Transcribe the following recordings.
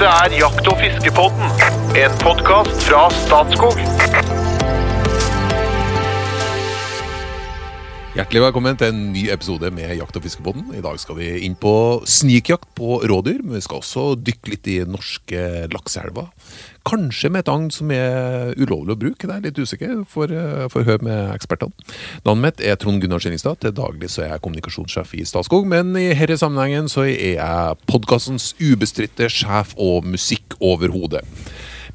Dette er Jakt- og fiskepodden, en podkast fra Statskog. Hjertelig velkommen til en ny episode med Jakt- og fiskebåten. I dag skal vi inn på snikjakt på rådyr, men vi skal også dykke litt i norske lakseelver. Kanskje med et agn som er ulovlig å bruke, det er litt usikker, for, eh, for hør med ekspertene. Navnet mitt er Trond Gunnar Skillingstad, til daglig så er jeg kommunikasjonssjef i Statskog, men i denne sammenhengen så er jeg podkastens ubestridte sjef og musikkoverhode.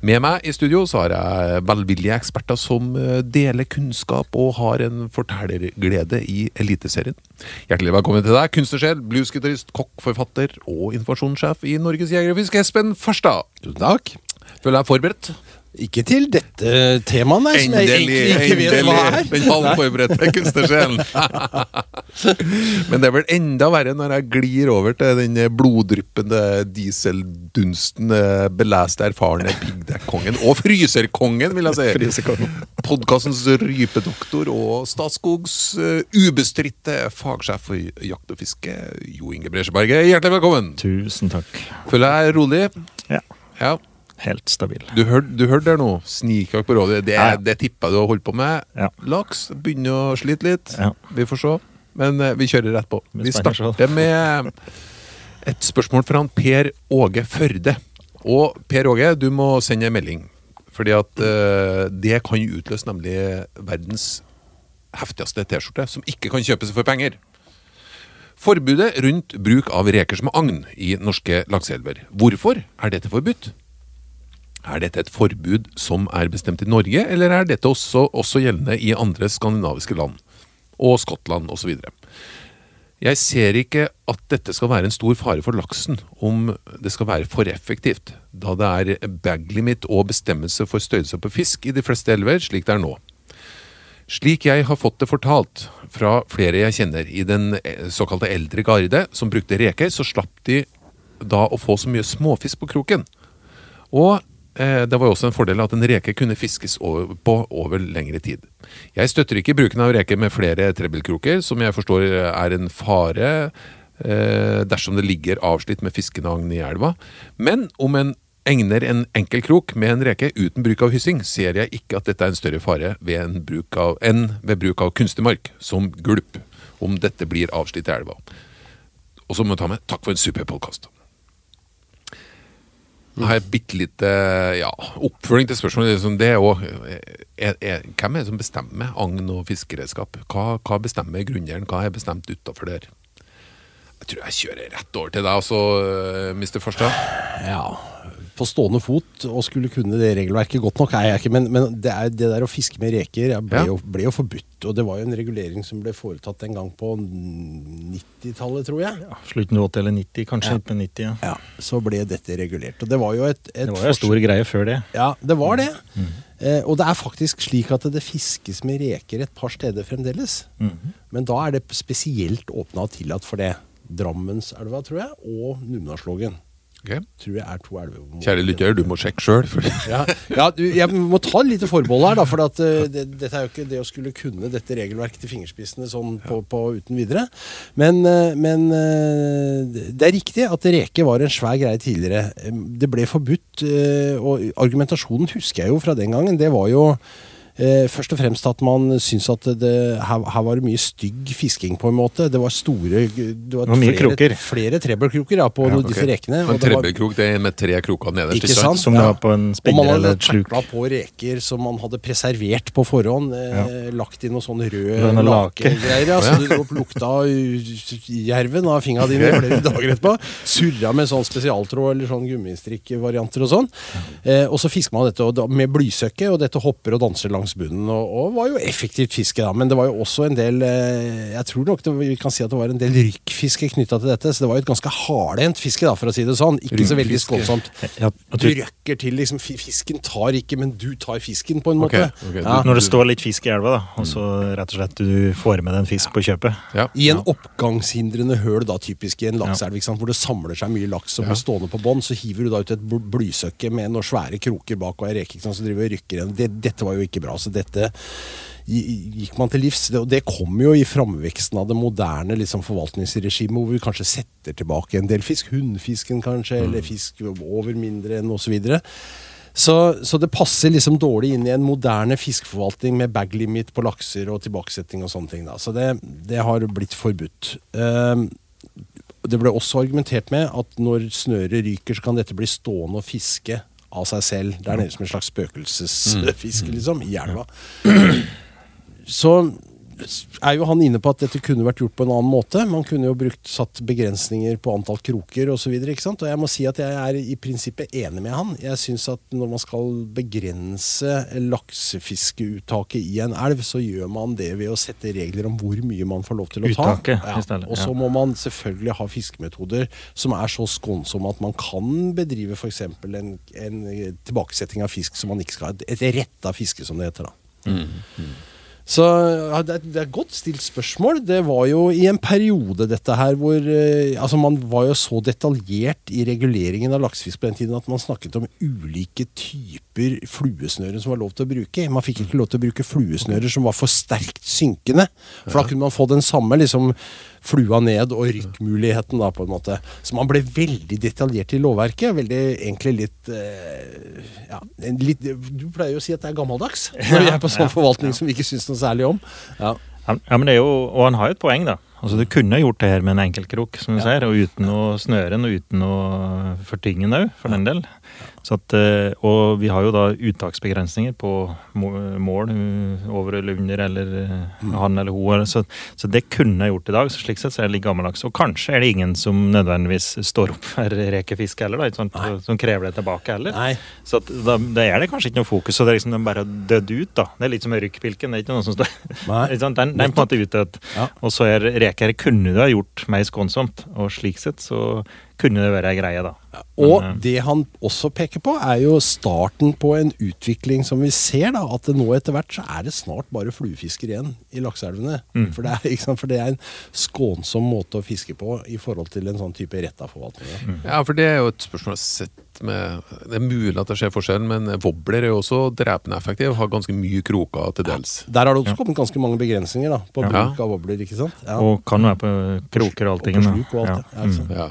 Med meg i studio så har jeg velvillige eksperter som eh, deler kunnskap og har en fortellerglede i Eliteserien. Hjertelig velkommen til deg, kunstnersjel, bluesgitarist, kokk, forfatter og informasjonssjef i Norges Jeger og Fisk, Espen Farstad. Tusen takk. Føler jeg forberedt? Ikke til dette temaet, nei, som jeg egentlig ikke vet hva er. Den halvforberedte kunstnersjelen. Men det er vel enda verre når jeg glir over til den bloddryppende, dieseldunsten, beleste, erfarne piggdekkongen. Og fryserkongen, vil jeg si. Podkastens rypedoktor og Statskogs uh, ubestridte fagsjef for jakt og fiske, Jo Inge Bresjeberget. Hjertelig velkommen. Tusen takk. Føler jeg rolig? Ja, Ja. Helt stabil. Du hørte du hørte det nå? Snikjakt på rådyr. Det, Ja. det tippa du har holdt på med. Ja. Laks begynner å slite litt. Ja. Vi får se. Men uh, vi kjører rett på. Vi starter med et spørsmål fra han Per Åge Førde. Og Per Åge, du må sende en melding. Fordi at uh, det kan utløse nemlig verdens heftigste T-skjorte, som ikke kan kjøpes for penger. Forbudet rundt bruk av reker som agn i norske lakseelver. Hvorfor er dette forbudt? Er dette et forbud som er bestemt i Norge, eller er dette også, også gjeldende i andre skandinaviske land? Og Skottland osv. Jeg ser ikke at dette skal være en stor fare for laksen om det skal være for effektivt, da det er bag limit og bestemmelse for størrelse på fisk i de fleste elver, slik det er nå. Slik jeg har fått det fortalt fra flere jeg kjenner i den eh, såkalte eldre garde som brukte reker, så slapp de da å få så mye småfisk på kroken. Og det var jo også en fordel at en reke kunne fiskes over, på over lengre tid. Jeg støtter ikke bruken av reker med flere trebbelkroker, som jeg forstår er en fare eh, dersom det ligger avslitt med fiskenagn i elva. Men om en egner en enkel krok med en reke uten bruk av hyssing, ser jeg ikke at dette er en større fare ved en bruk av, enn ved bruk av kunstig mark, som gulp, om dette blir avslitt i elva. Og så må jeg ta med takk for en super podkast. Jeg har et bitte lite ja, oppfølging til spørsmålet. Det er jo, er, er, hvem er det som bestemmer agn og fiskeredskap? Hva, hva bestemmer grunneieren? Hva er bestemt utafor der? Jeg tror jeg kjører rett over til deg, altså, Mr. Farstad. Ja, på stående fot og skulle kunne det regelverket godt nok er jeg ikke, men, men det, er, det der å fiske med reker ble, Ja. jo, ble jo forbudt. Og det var jo en regulering som ble foretatt en gang på 90-tallet, tror jeg. Ja, slutten av 80 eller 90, kanskje Ja. 90. Ja. Ja, Så ble dette regulert. Og det var jo et, et Det var jo en stor greie før det. Ja, det var det. Eh, og det er faktisk slik at det fiskes med reker et par steder fremdeles. Men da er det spesielt åpna og tillatt for det. Drammenselva, tror jeg, og Numedalslågen. Ok. Tror jeg er to elver. Kjære lytter, du må sjekke sjøl. Ja, ja du, jeg må ta et lite forbehold her, da, for at, uh, det, dette er jo ikke det å skulle kunne dette regelverket til fingerspissene sånn på, på uten videre. Men, uh, men uh, det er riktig at reke var en svær greie tidligere. Det ble forbudt, og argumentasjonen husker jeg jo fra den gangen. Det var jo Eh, først og fremst at man syns at det, her, her var det mye stygg fisking, på en måte. Det var store Det var, var mye flere, kroker. flere trebbelkroker ja, på disse rekene. En trebbelkrok det er med tre kroker nederst. Ikke sant? Som det Ja. var på en og man spinner hadde eller sluk. takla på reker som man hadde preservert på forhånd. Eh, lagt i noe sånn rød Rød lake. lakegreier. Ja, så du lukta jerven av fingra dine flere dager etterpå. Surra med sånn spesialtråd eller sånn gummistrikkvarianter og sånn. Eh, og så fisker man dette og da, med blysøkke, og dette hopper og danser langs bunnen. Og, og var jo effektivt fiske, da. Men det var jo også en del eh, Jeg tror nok det, vi kan si at det var en del rykkfiske knytta til dette. Så det var jo et ganske hardhendt fiske, da, for å si det sånn. Ikke så veldig skålsomt skånsomt. Du røkker til liksom Fisken tar ikke, men du tar fisken, på en måte. måte. okay. Ja. når det står litt fisk i elva, da, og så rett og slett du får med deg en fisk på kjøpet Ja. I en oppgangshindrende høl, da, typisk i en lakseelv, hvor det samler seg mye laks som blir stående på bånn, så hiver du da ut et blysøkke med noen svære kroker bak og ei reke som driver og rykker igjen. Det, dette var jo ikke bra. Altså dette gikk man til livs. Det, og det kom jo i framveksten av det moderne liksom, forvaltningsregimet, hvor vi kanskje setter tilbake en del fisk. Hunnfisken kanskje, eller fisk over mindre enn osv. Så, så det passer liksom dårlig inn i en moderne fiskeforvaltning med bag limit på lakser og tilbakesetting og sånne ting. Da. Så det, det har blitt forbudt. Uh, det ble også argumentert med at når snøret ryker, så kan dette bli stående og fiske av seg selv. Det er nede som en slags spøkelsesfisk, liksom, i elva. Så er jo han inne på at dette kunne vært gjort på en annen måte. Man kunne jo brukt satt begrensninger på antall kroker osv. Og, og jeg må si at jeg er i prinsippet enig med han. Jeg syns at når man skal begrense laksefiskeuttaket i en elv, så gjør man det ved å sette regler om hvor mye man får lov til å ta. Uttaket, Ja. Og så må man selvfølgelig ha fiskemetoder som er så skånsomme at man kan bedrive f.eks. En, en tilbakesetting av fisk som man ikke skal ha. Et retta fiske, som det heter. da. Så ja, det, er, det er godt stilt spørsmål. Det var jo i en periode dette her hvor eh, Altså Man var jo så detaljert i reguleringen av laksefisk på den tiden at man snakket om ulike typer fluesnører som var lov til å bruke. Man fikk ikke lov til å bruke fluesnører som var for sterkt synkende. For da kunne man få den samme liksom flua ned og rykkmuligheten, da, på en måte. Så man ble veldig detaljert i lovverket. Veldig egentlig litt eh, Ja, litt Du pleier jo å si at det er gammeldags når vi er på sånn forvaltning som vi ikke syns noe særlig om. Ja. Ja, men det er jo, Og han har jo et poeng, da. Altså Du kunne gjort det her med en enkeltkrok, som du sier, og uten å snøre den, og uten å fortynge den òg, for den del. Så at, eh, og vi har jo da uttaksbegrensninger på mål uh, over eller under, eller eh, han eller hun. Så, så det kunne jeg gjort i dag. så Slik sett så er det litt gammeldags. Og kanskje er det ingen som nødvendigvis står opp for rekefiske heller, da, sånt, som krever det tilbake heller. Nei. Så at da, da er det kanskje ikke noe fokus, så det er liksom de bare dødd ut. da. Det er litt som rykkpilken. Det er ikke noe som står. Den, den er på en måte utdødd. Ja. Og så er reker kunne det ha gjort mer skånsomt, og slik sett så kunne det være ei greie, da. Og Men, eh, det han også peker på, er jo starten på en utvikling som vi ser, da. At det nå etter hvert så er det snart bare fluefisker igjen i lakseelvene. Mm. For, det er, for det er en skånsom måte å fiske på i forhold til en sånn type retta forvaltning. Mm. Ja, for det er jo et spørsmål jeg med Det er mulig at det skjer forskjell, men wobbler er jo også drepende effektiv. Har ganske mye kroker til dels. Der har det også kommet ganske mange begrensninger da, på Ja. bruk av wobbler. ikke sant? Ja. Og kan være på kroker og Og på sluk og alt Ja. det. Ja. Mm. Ja.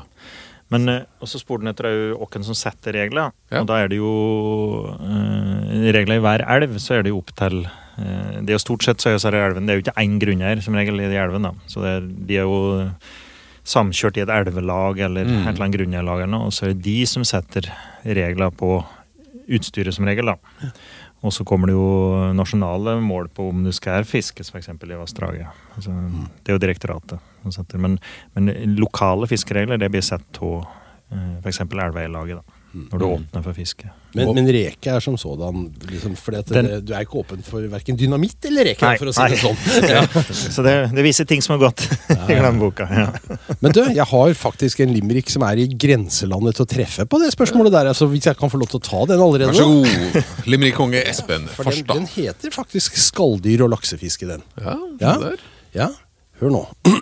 Men eh, også spurte han etter jo hvem som setter regler. Ja. Og da er det jo eh, regler i hver elv, så er det jo opp til eh, Det er jo stort sett så er jo elven, det er jo ikke én grunneier som regel i de elvene. da. Så det er, de er jo samkjørt i et elvelag eller Mm. et eller annet grunnlag, eller noe, og så er det de som setter regler på utstyret som regel. da. Og så kommer det jo nasjonale mål på om det skal fiskes f.eks. i vassdraget. Altså, Det er jo direktoratet som setter. Men, men lokale fiskeregler det blir sett av f.eks. elveierlaget, da. Når du åpner for fiske. Men, men reke er som sådan liksom, fordi at Den- det, Du er ikke åpen for verken dynamitt eller reke, Nei, for å si nei. det sånn. Ja. Så det, det viser ting som har gått i glemmeboka. Ja. Men du, jeg har faktisk en limerick som er i grenselandet til å treffe på det spørsmålet der. Altså, hvis jeg kan få lov til å ta den allerede? Vær så god, limerick-konge Espen For den, Farstad. den heter faktisk skalldyr og laksefiske, den. Ja, Ja. der. Ja, hør nå.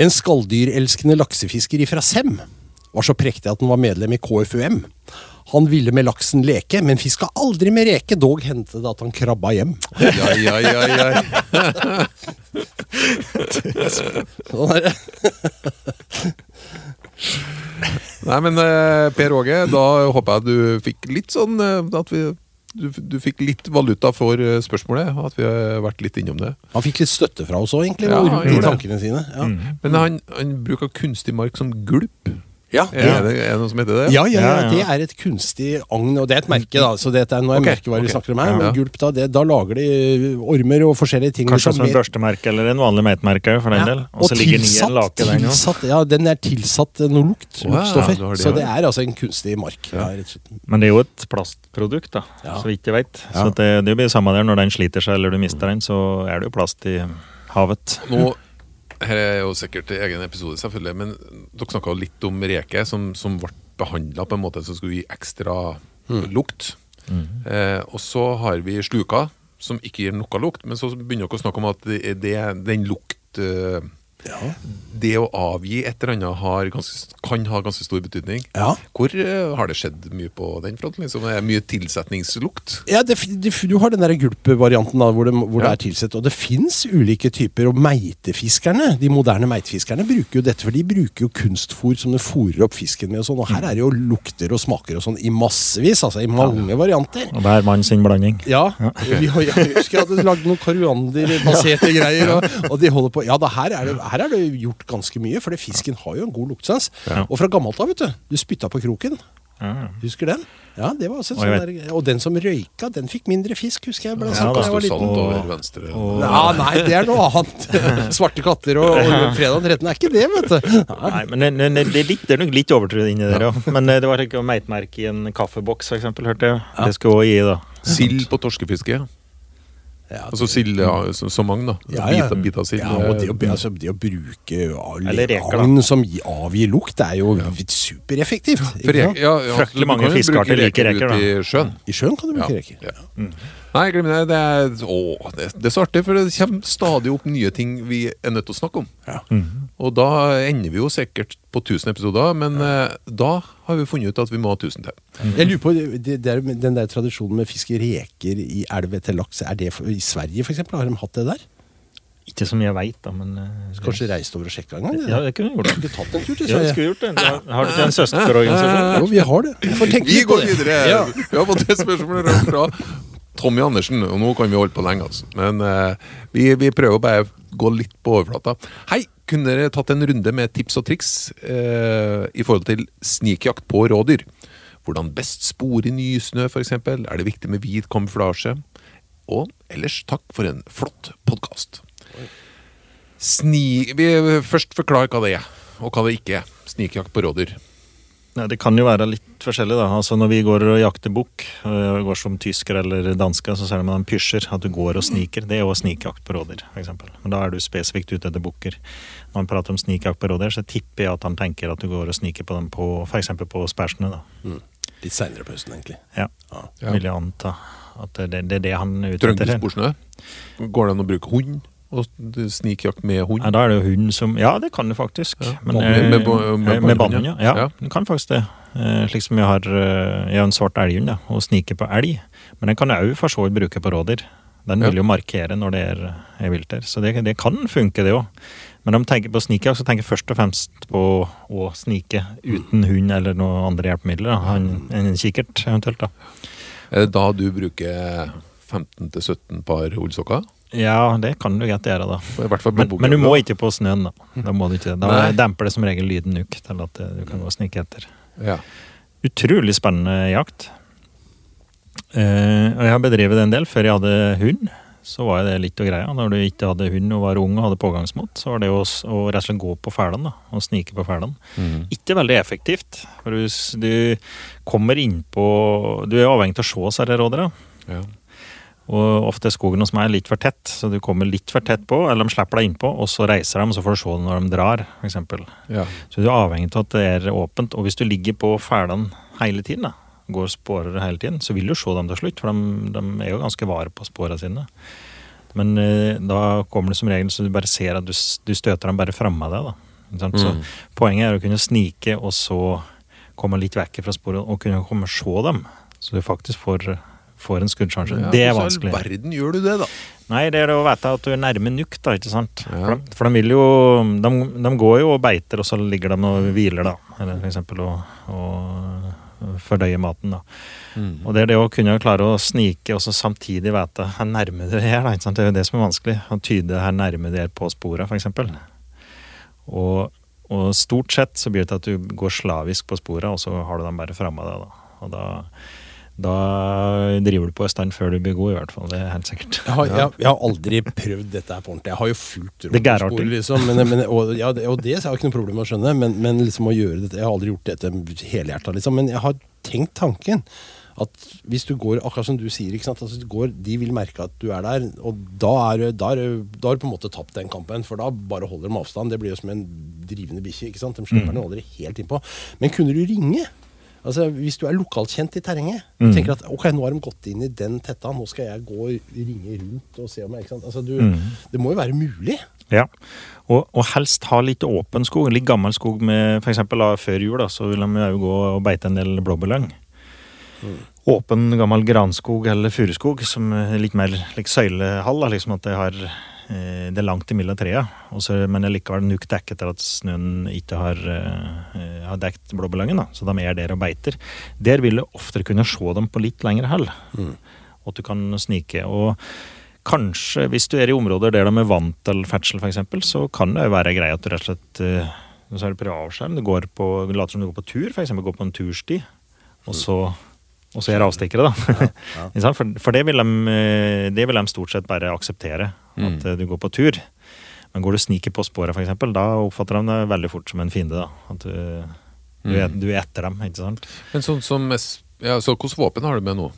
En skalldyrelskende laksefisker ifra Sem var så prektig at han var medlem i KFUM. Han ville med laksen leke, men fiska aldri med reke, dog hendte det at han krabba hjem. Ja, ja, ja, ja. Sånn er det. Nei, men eh, Per Åge, da håper jeg du fikk litt sånn eh, At vi, du, du fikk litt valuta for eh, spørsmålet. At vi har vært litt innom det. Han fikk litt støtte fra oss òg, egentlig, Ja, de det. tankene sine. Ja. Men han, han bruker kunstig mark som gulp. Ja, Er, det, er det noe som heter det? Ja, ja, ja, det er et kunstig agn, og det er et merke, da. Så dette er, noe okay. Ok, merkevarer vi ok. snakker om her. Ja. men Gulp, da, det, da lager de ormer og forskjellige ting. Kanskje som et børstemerke eller en vanlig meitmerke for den Ja, del. Og tilsatt, lake tilsatt, ja, den er tilsatt eh, noe lukt, Wow, luktstoffer. det, så det er altså en kunstig mark. Ja. rett og slett. Men det er jo et plastprodukt, da, Ja. så vidt jeg vet. Ja. Så det, det blir samme der. Når den sliter seg eller du mister den, så er det jo plast i havet. Nå, her er jo sikkert egen episode, selvfølgelig, men dere snakka litt om reke, som, som ble behandla på en måte som skulle gi ekstra lukt. Eh, og så har vi sluka, som ikke gir noe lukt, men så begynner dere å snakke om at det, det, den lukt... Eh, Det å avgi et eller annet har ganske, kan ha ganske stor betydning. Ja. Hvor uh, har det skjedd mye på den fronten? Liksom? Det er mye tilsetningslukt? Ja, det, det, du har den gulp-varianten hvor, det, hvor det er tilsett. Og det fins ulike typer. Og meitefiskerne, de moderne meitefiskerne, bruker jo dette. For de bruker jo kunstfôr som de fôrer opp fisken med. Og sånn, og her er det jo lukter og smaker og sånn i massevis. Altså i mange varianter. Og hver mann sin blanding. Ja. Vi, har- jeg husker jeg hadde lagd noen korianderbaserte greier. Og, og de holder på Ja, da, her, er det, her er det gjort ganske mye, for fisken har jo en god luktesans. Ja. Og fra gammelt av, vet du. Du spytta på kroken. Ja. Husker den? Ja, det var også en sånn der, og den som røyka, den fikk mindre fisk, husker jeg. Ble Ja, da jeg var liten. over venstre og- Ja, nei, det er noe annet. Svarte katter og, og fredag 13 er ikke det, vet du. Nei. Nei, men det, det, det, er litt, det er nok litt overtro inni der òg. Men eh, det var ikke meitmerke i en kaffeboks, f.eks., hørte jeg. Det skulle òg gi, da. Sild på torskefiske. Ja, Altså silde, ja, så, så mange, da. Ja, ja. Bit, bit av silde. Ja, og det å, altså, det å bruke Eller reker, agn som avgir lukt, det er jo supereffektivt. Ja, ja, Fryktelig du mange fiskearter liker reker, ut i sjøen. I sjøen kan du bruke Ja. reker. Ja. Nei, glem det. Det er, å, det, det er så artig, for det kommer stadig opp nye ting vi er nødt til å snakke om. Ja. Og da ender vi jo sikkert på 1000 episoder, men eh, da har vi funnet ut at vi må ha 1000 til. Jeg lurer på, det, det er, Den der tradisjonen med å fiske reker i elv etter laks, er det for, i Sverige f.eks.? Har de hatt det der? Ikke som jeg veit, da, men eh, Kanskje reist over og sjekka en gang? det Ja, det kunne vi gjort. Skulle tatt en tur til Ja, Sverige? skulle gjort det. Da Har du ikke en søsterorganisasjon? Jo, vi har det. Vi får tenke Vi litt på går det. videre! Ja. Vi har fått et spørsmål fra Tommy Andersen, og nå kan vi holde på lenge. Altså. Men eh, vi, vi prøver bare å gå litt på overflata. Hei! Kunne dere tatt en runde med tips og triks eh, i forhold til snikjakt på rådyr? Hvordan best spore nysnø, f.eks.? Er det viktig med hvit kamuflasje? Og ellers takk for en flott podkast. Sni... Vi først forklare hva det er, og hva det ikke er. Snikjakt på rådyr. Nei, det kan jo være litt forskjellig. da. Altså Når vi går og jakter bukk, øh, går som tysker eller dansker, så ser man en pysjer at du går og sniker. Det er jo snikjakt på rådyr, f.eks. Men da er du spesifikt ute etter bukker. Når han prater om snikjakt på rådyr, så tipper jeg at han tenker at du går og sniker på dem på f.eks. på sperstene. da. Mm. Litt seinere på høsten, egentlig. Ja, Ja. Ja. vil jeg anta. At det, det er det han er ute etter. Trøndersk Trøndelsborsnø. Går det an å bruke hund? Og snikjakt med hund? Ja, da er det jo hund som Ja, det kan du faktisk. Ja, Men, med- eh, med med eh, med bannhund, bannhund, ja. ja. Du kan faktisk det. Eh, Slik som jeg har, jeg har en svart elghund og sniker på elg. Men den kan jeg òg for så vidt bruke på rådyr. Den vil jo markere når det er, er vilter. Så det, det kan funke, det òg. Men når de tenker på snikjakt, så tenker jeg først og fremst på å snike uten hund eller noen andre hjelpemidler. En, en kikkert eventuelt. da. Er det da du bruker 15-17 par ullsokker? Ja, det kan du greit gjøre, da. I hvert fall Men, men du må ikke på snøen, da. Da, må du ikke. da demper det som regel lyden nok til at eh, du kan gå og snike etter. Ja. Utrolig spennende jakt. Eh, og jeg har bedrevet det en del. Før jeg hadde hund, så var det litt av greia. Når du ikke hadde hund og var ung og hadde pågangsmot, så var det å, å rett og slett gå på fælene, da, og snike på fælene. Mm. Ikke veldig effektivt. For du, du kommer innpå Du er avhengig av å se disse rådere Ja. Og ofte er skogen hos meg litt for tett, så du kommer litt for tett på, eller de slipper deg innpå, og så reiser de, og så får du se det når de drar, f.eks. Ja. Så du er avhengig av at det er åpent. Og hvis du ligger på fælene hele tiden, da, går spårer hele tiden, så vil du se dem til slutt, for de, de er jo ganske vare på sporene sine. Men eh, da kommer det som regel så du bare ser at du, du støter dem bare framme deg. da. Så? Mm. Poenget er å kunne snike, og så komme litt vekk fra sporet, og kunne komme og se dem. Så du faktisk får, får en skuddsjanse. Ja, det er hvordan i vanskelig. all verden gjør du det, da? Nei, det er det å vite at du er nærme nuk, da, ikke sant. Ja. For, de, for de vil jo de, de går jo og beiter, og så ligger de og hviler, da. Eller for eksempel og, og fordøye maten, da. Mm. Og det er det å kunne klare å snike, og så samtidig vite hvor nærme du er, da. Ikke sant? Det er jo det som er vanskelig. Å tyde hvor nærme du er på sporet, eksempel. Og, og stort sett så blir det til at du går slavisk på sporet, og så har du dem bare framme deg, da. Og da da driver du på en stand før du blir god, i hvert fall. Det er helt sikkert. Jeg har, jeg, jeg har aldri prøvd dette her på ordentlig. Jeg har jo fulgt er gærartig. liksom. Men, men, og, ja, og det har jeg ikke noe problem med å skjønne, men, men liksom å gjøre dette Jeg har aldri gjort dette helhjerta, liksom. Men jeg har tenkt tanken. At hvis du går, akkurat som du sier? Altså, du går, de vil merke at du er der. Og da har du på en måte tapt den kampen, for da bare holder de avstand. Det blir jo som en drivende bikkje. De slipper den aldri helt innpå. Men kunne du ringe? Altså, Hvis du er lokalt kjent i terrenget, Mm. tenker at ok, nå har de gått inn i den tetta, nå skal jeg gå og ringe rundt og se om jeg ikke sant? Altså, du, Mm. Det må jo være mulig. Ja, og, og helst ha litt åpen skog, litt gammel skog med eksempel før jul, da, så vil de jo gå og beite en del blåbærlyng. Åpen, gammel granskog eller furuskog, som er litt mer like søylehall, da, liksom at det har det er langt imellom trærne, men det er likevel nok dekket til at snøen ikke har, eh, har dekt blåbærlyngen, så de er der og beiter. Der vil du oftere kunne se dem på litt lengre hold, og at du kan snike. og Kanskje hvis du er i områder der de er vant til ferdsel, f.eks., så kan det jo være greit at du rett og slett eh, så er det avskjerm. Du går på, du later som du går på tur, f.eks. går på en tursti, og så, og så gjør avstikkere, da. Ja, ja. for, for det, vil de, eh, det vil de stort sett bare akseptere, at mm. du går på tur. Men går du sniker på sporet, f.eks., da oppfatter de det veldig fort som en fiende. da. At du, du, er, du er etter dem, ikke sant. Men sånn som ja, Så hvilket våpen har du med nå?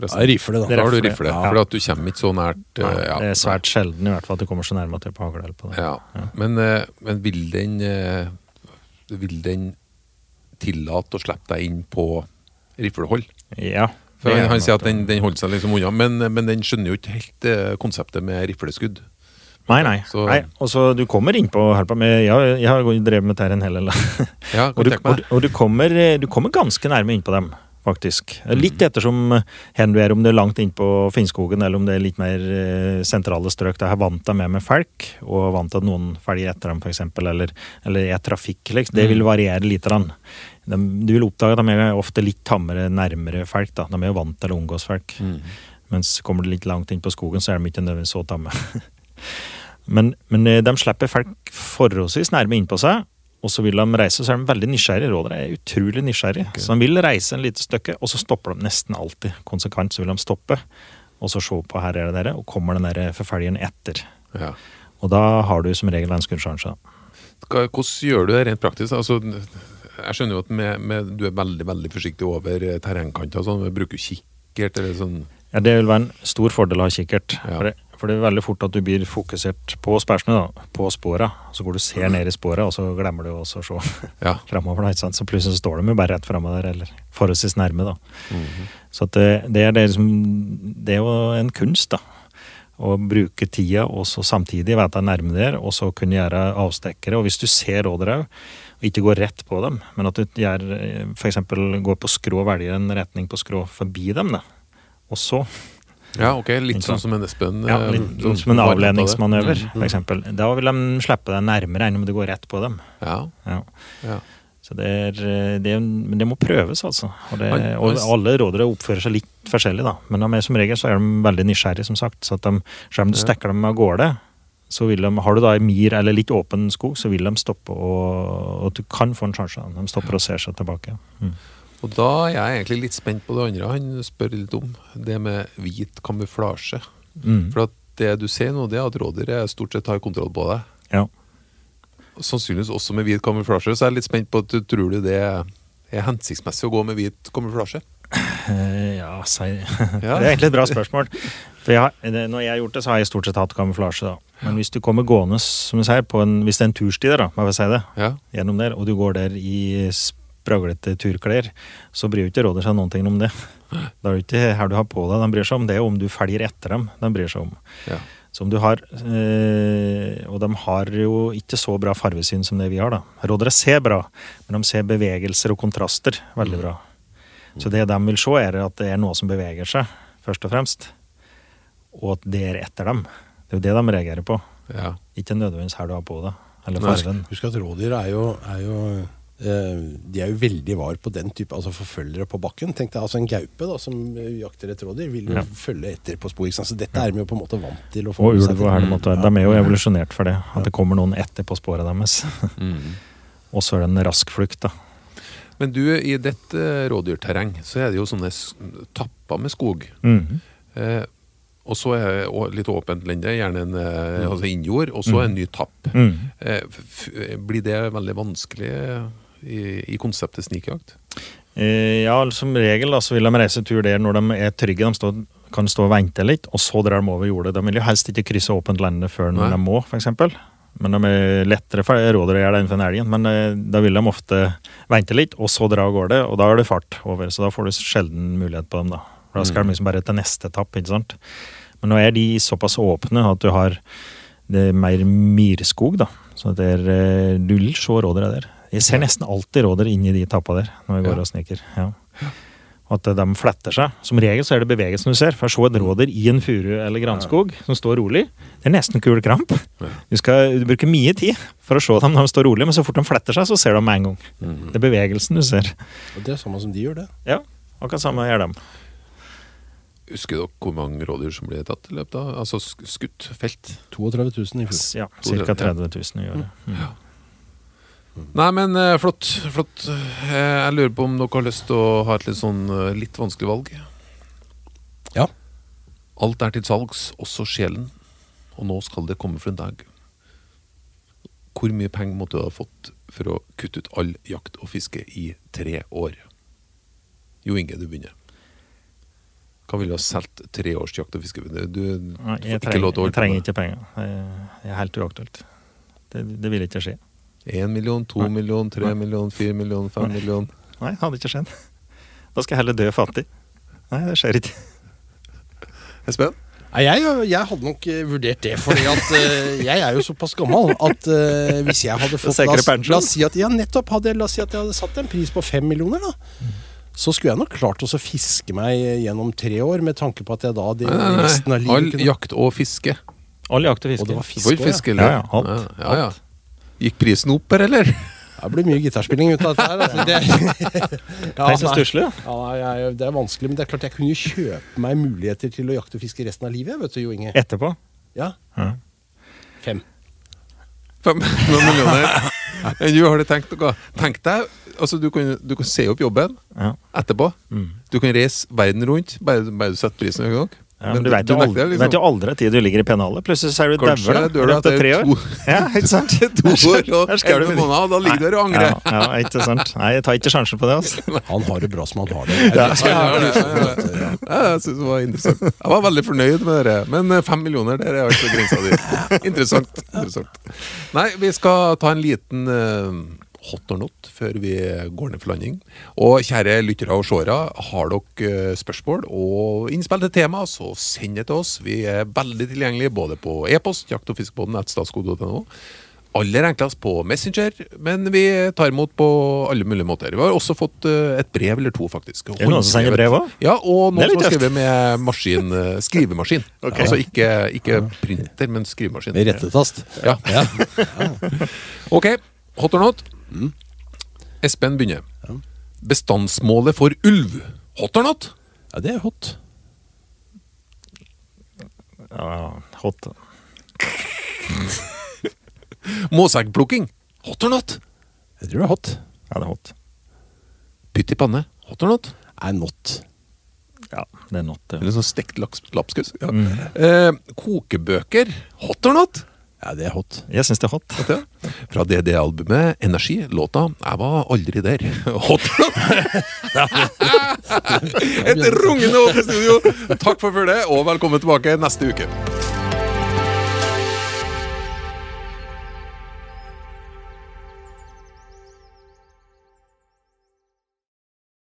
Ja, rifle, da. Da har du Rifle, ja. For at du kommer ikke så nært eh, ja. det er svært sjelden i hvert fall at du kommer så nærme at du er på hagle på det. Ja. Men, eh, men vil den eh, Vil den tillate å slippe deg inn på riflehold? Ja. For han, han sier at den, den holder seg liksom unna, men, men den skjønner jo ikke helt eh, konseptet med rifleskudd. Nei, nei. Så- nei. Og så du kommer innpå her med, ja, Jeg har drevet med dette en hel del. Ja, og du, og, og du, kommer, eh, du kommer ganske nærme innpå dem, faktisk. Litt ettersom eh, hen du er, om det er langt innpå Finnskogen, eller om det er litt mer eh, sentrale strøk. Da jeg vant deg med med folk, og vant at noen følger etter dem, f.eks., eller, eller er trafikk. Liksom. Det vil variere litt. grann. De, du vil oppdage at de er ofte litt tammere nærmere folk. da. De er jo vant til å omgås felk. Mens kommer du litt langt inn på skogen, så er de ikke nødvendigvis så tamme. men, men eh, de slipper folk forholdsvis nærme innpå seg, og så vil de reise, så er de veldig nysgjerrige. Rådere er utrolig nysgjerrige. Så de vil reise en lite stykke, og så stopper de nesten alltid. Konsekvent så vil de stoppe, og så se på her er det dere, og kommer den der forfølgeren etter. Ja. Og da har du som regel en skuddsjanse. Hvordan gjør du det rent praktisk? Altså, jeg skjønner jo at med, med, du er veldig veldig forsiktig over terrengkanter. Sånn. Bruker du kikkert eller sånn? Ja, Det vil være en stor fordel å ha kikkert. Ja. For, for det er veldig fort at du blir fokusert på spørsmålet, da, på spåra. Så går du ser ned i spåra, og så glemmer du også å se Ja. sant? Så plutselig så står de jo bare rett framme der, eller forholdsvis nærme. da. Mhm. Så at det, det, er det, liksom, det er jo en kunst, da. Å bruke tida og så samtidig være deg nærme der, og så kunne gjøre avstikkere. Og hvis du ser rådere òg, og ikke går rett på dem, men at du gjør, f.eks. for eksempel går på skrå og velger en retning på skrå forbi dem, da. Og så ja, ok. Litt sånn som en Espen. ja, eh, litt, sånn som en avledningsmanøver, Mm. for. Da vil de slippe deg nærmere enn om du går rett på dem. Ja, Ja. ja. Så det er, eh, det men det må prøves, altså. Og, det, og alle rådere oppfører seg litt forskjellig, da. Men de er, som regel så er de veldig nysgjerrige, som sagt. Så at de, selv om du stikker dem av gårde, så vil de, har du da en myr eller litt åpen skog, så vil de stoppe, og, og du kan få en sjanse. De stopper og ser seg tilbake. Mm. Og da er jeg egentlig litt spent på det andre han spør litt om. Det med hvit kamuflasje. Mm. For at det du ser nå, det er at rådyret stort sett har kontroll på deg. Ja. Sannsynligvis også med hvit kamuflasje, så jeg er litt spent på at du tror du det er hensiktsmessig å gå med hvit kamuflasje? Eh, ja, si Ja. Det er egentlig et bra spørsmål. For jeg, har- når jeg har gjort det, så har jeg stort sett hatt kamuflasje. da. Men hvis du kommer gående, som du sier, på en, hvis det er en tursti der, da, må jeg si det, Ja. gjennom der, og du går der i spraglete turklær, så bryr jo ikke rådet seg noen ting om det. Det er jo ikke her du har på deg de bryr seg om, det er om du følger etter dem de bryr seg om. ja. Så om du har, eh, Og de har jo ikke så bra farvesyn som det vi har, da. Rådere ser bra, men de ser bevegelser og kontraster veldig bra. Så det de vil se, er at det er noe som beveger seg, først og fremst. Og at det er etter dem. Det er jo det de reagerer på. ja. Ikke nødvendigvis her du har på deg, eller farven. fargen. Husk at rådyr er jo, er jo De er jo veldig var på den type altså forfølgere på bakken. Tenk deg altså En gaupe da, som eh, jakter et rådyr, vil jo Ja. følge etter på spor. Så dette er de jo på en måte vant til. å få Og ulv og til. helmåte. De er jo evolusjonert for det. At det kommer noen etter på sporet deres. Mm. Og så er det en rask flukt, da. Men du, i dette eh, rådyrterreng så er det jo sånne tapper med skog. Mm. Eh, og så er det litt åpent lende, gjerne en eh, altså innjord, og så en ny tapp. Mm. Eh, blir det veldig vanskelig i, i konseptet snikjakt? Eh, Ja, som regel da, så vil de reise tur der når de er trygge. De står, kan stå og vente litt, og så drar de over jordet. De vil jo helst ikke krysse åpent lende før når Nei. de må, f.eks. Men de er lettere for rådere å gjøre det enn for en elgen. Men eh, da vil de ofte vente litt, og så dra av gårde, og da er det fart over. Så da får du sjelden mulighet på dem, da. For da skal de liksom bare til neste etapp, ikke sant. Men nå er de såpass åpne at du har det er mer myrskog, da. Så det er, null du vil se rådyra der. Jeg ser nesten alltid rådyr inni de tappa der når vi går Ja. og sniker. Ja. Og at de fletter seg. Som regel så er det bevegelsen du ser. For å se et rådyr i en furu eller granskog som står rolig, det er nesten kul kramp. Du skal du bruker mye tid for å se dem når de står rolig, men så fort de fletter seg, så ser du dem med en gang. Mhm. Det er bevegelsen du ser. Og det er samme som de gjør, det. Ja, akkurat samme gjør dem. Husker dere hvor mange rådyr som ble tatt i løpet av Altså skutt, felt? 32 000 i fjor. Ja, Ca. 30 000 i året. Mm. Nei, men eh, flott. flott. Eh, jeg lurer på om dere har lyst til å ha et litt sånn eh, litt vanskelig valg? Ja. Alt er til salgs, også sjelen. Og nå skal det komme for en dag. Hvor mye penger måtte du ha fått for å kutte ut all jakt og fiske i tre år? Jo Inge, du begynner. Hva ville du ha solgt tre års jakt og fiske? Du, du Nei, får jeg ikke trenger, lov til å jeg holde på trenger ikke penger. Det det er helt uaktuelt. Det, det vil ikke skje. Én million, to Nei. million, tre Nei. million, fire million, fem Nei. million. Nei, hadde ikke skjedd. Da skal jeg heller dø fattig. Nei, det skjer ikke. Espen? Nei, jeg, jeg hadde nok eh, vurdert det, fordi at uh, jeg er jo såpass gammel at uh, hvis jeg hadde fått la, la oss si at ja, nettopp hadde, la oss si at jeg hadde satt en pris på fem millioner, da. Så skulle jeg nok klart å fiske meg gjennom tre år, med tanke på at jeg da det, Nei, nei, resten av nei. livet All kunne jakt og fiske. All jakt og Og fiske. det var fisk også, ja. Ja, ja, alt. Ja, ja, ja. Gikk prisen opp her, eller? Det blir mye gitarspilling ut av dette her. Altså. Det, ja, nei. Ja, jeg, det er vanskelig, men det er klart jeg kunne jo kjøpe meg muligheter til å jakte og fiske resten av livet, vet du, Jo Inge. Etterpå. Ja, Ja. fem. Fem millioner. Du, har du tenkt noe? Tenk deg, altså du kan, du kan se opp jobben Ja. etterpå. Mm. Du kan reise verden rundt, bare, bare du setter prisen høy nok. Ja, men du vet jo nekter, vet jo aldri tid du ligger i pennalet. Plutselig så er du dauer dør du etter tre år. to, Ja, ikke sant? to år og elleve måneder, og da ligger du der og angrer. Ja, ja, ikke sant. Nei, jeg tar ikke sjansen på det. altså. Han har det bra som han har det. Ja, ja. Ja, jeg synes det var interessant. Jeg var veldig fornøyd med det. Men eh, fem millioner, der er altså grensa di. Interessant. interessant. Nei, vi skal ta en liten eh, hot or not før vi går ned for landing. Og kjære lyttere og seere, har dere eh, spørsmål og innspill til tema, så send det til oss. Vi er veldig tilgjengelige både på e-post, jakt- og fiskebåten, statskode.no. Aller enklest på Messenger, men vi tar imot på alle mulige måter. Vi har også fått eh, et brev eller to, faktisk. Er det noen som sender brev òg? Ja, og noen som har skrevet med maskin, eh, skrivemaskin. okay. Altså ikke, ikke printer, men skrivemaskin. Med rettetast. Ja. Ok, hot or not? Espen begynner. Bestandsmålet for ulv. Hot or not? Ja, det er hot. Ja, hot. Måseggplukking. Hot or not? Jeg tror det er hot. Ja, det er hot. Pytt i panne. Hot or not? Er not. Ja, det er not. Ja. Eller sånn stekt laks, lapskaus. Ja. Eh, kokebøker. Hot or not? Ja, det er hot. Jeg syns det er hot. hot ja. Fra DD-albumet Energi, låta 'Jeg var aldri der'. Hot? Et rungende hot i studio! Takk for følget, og velkommen tilbake neste uke.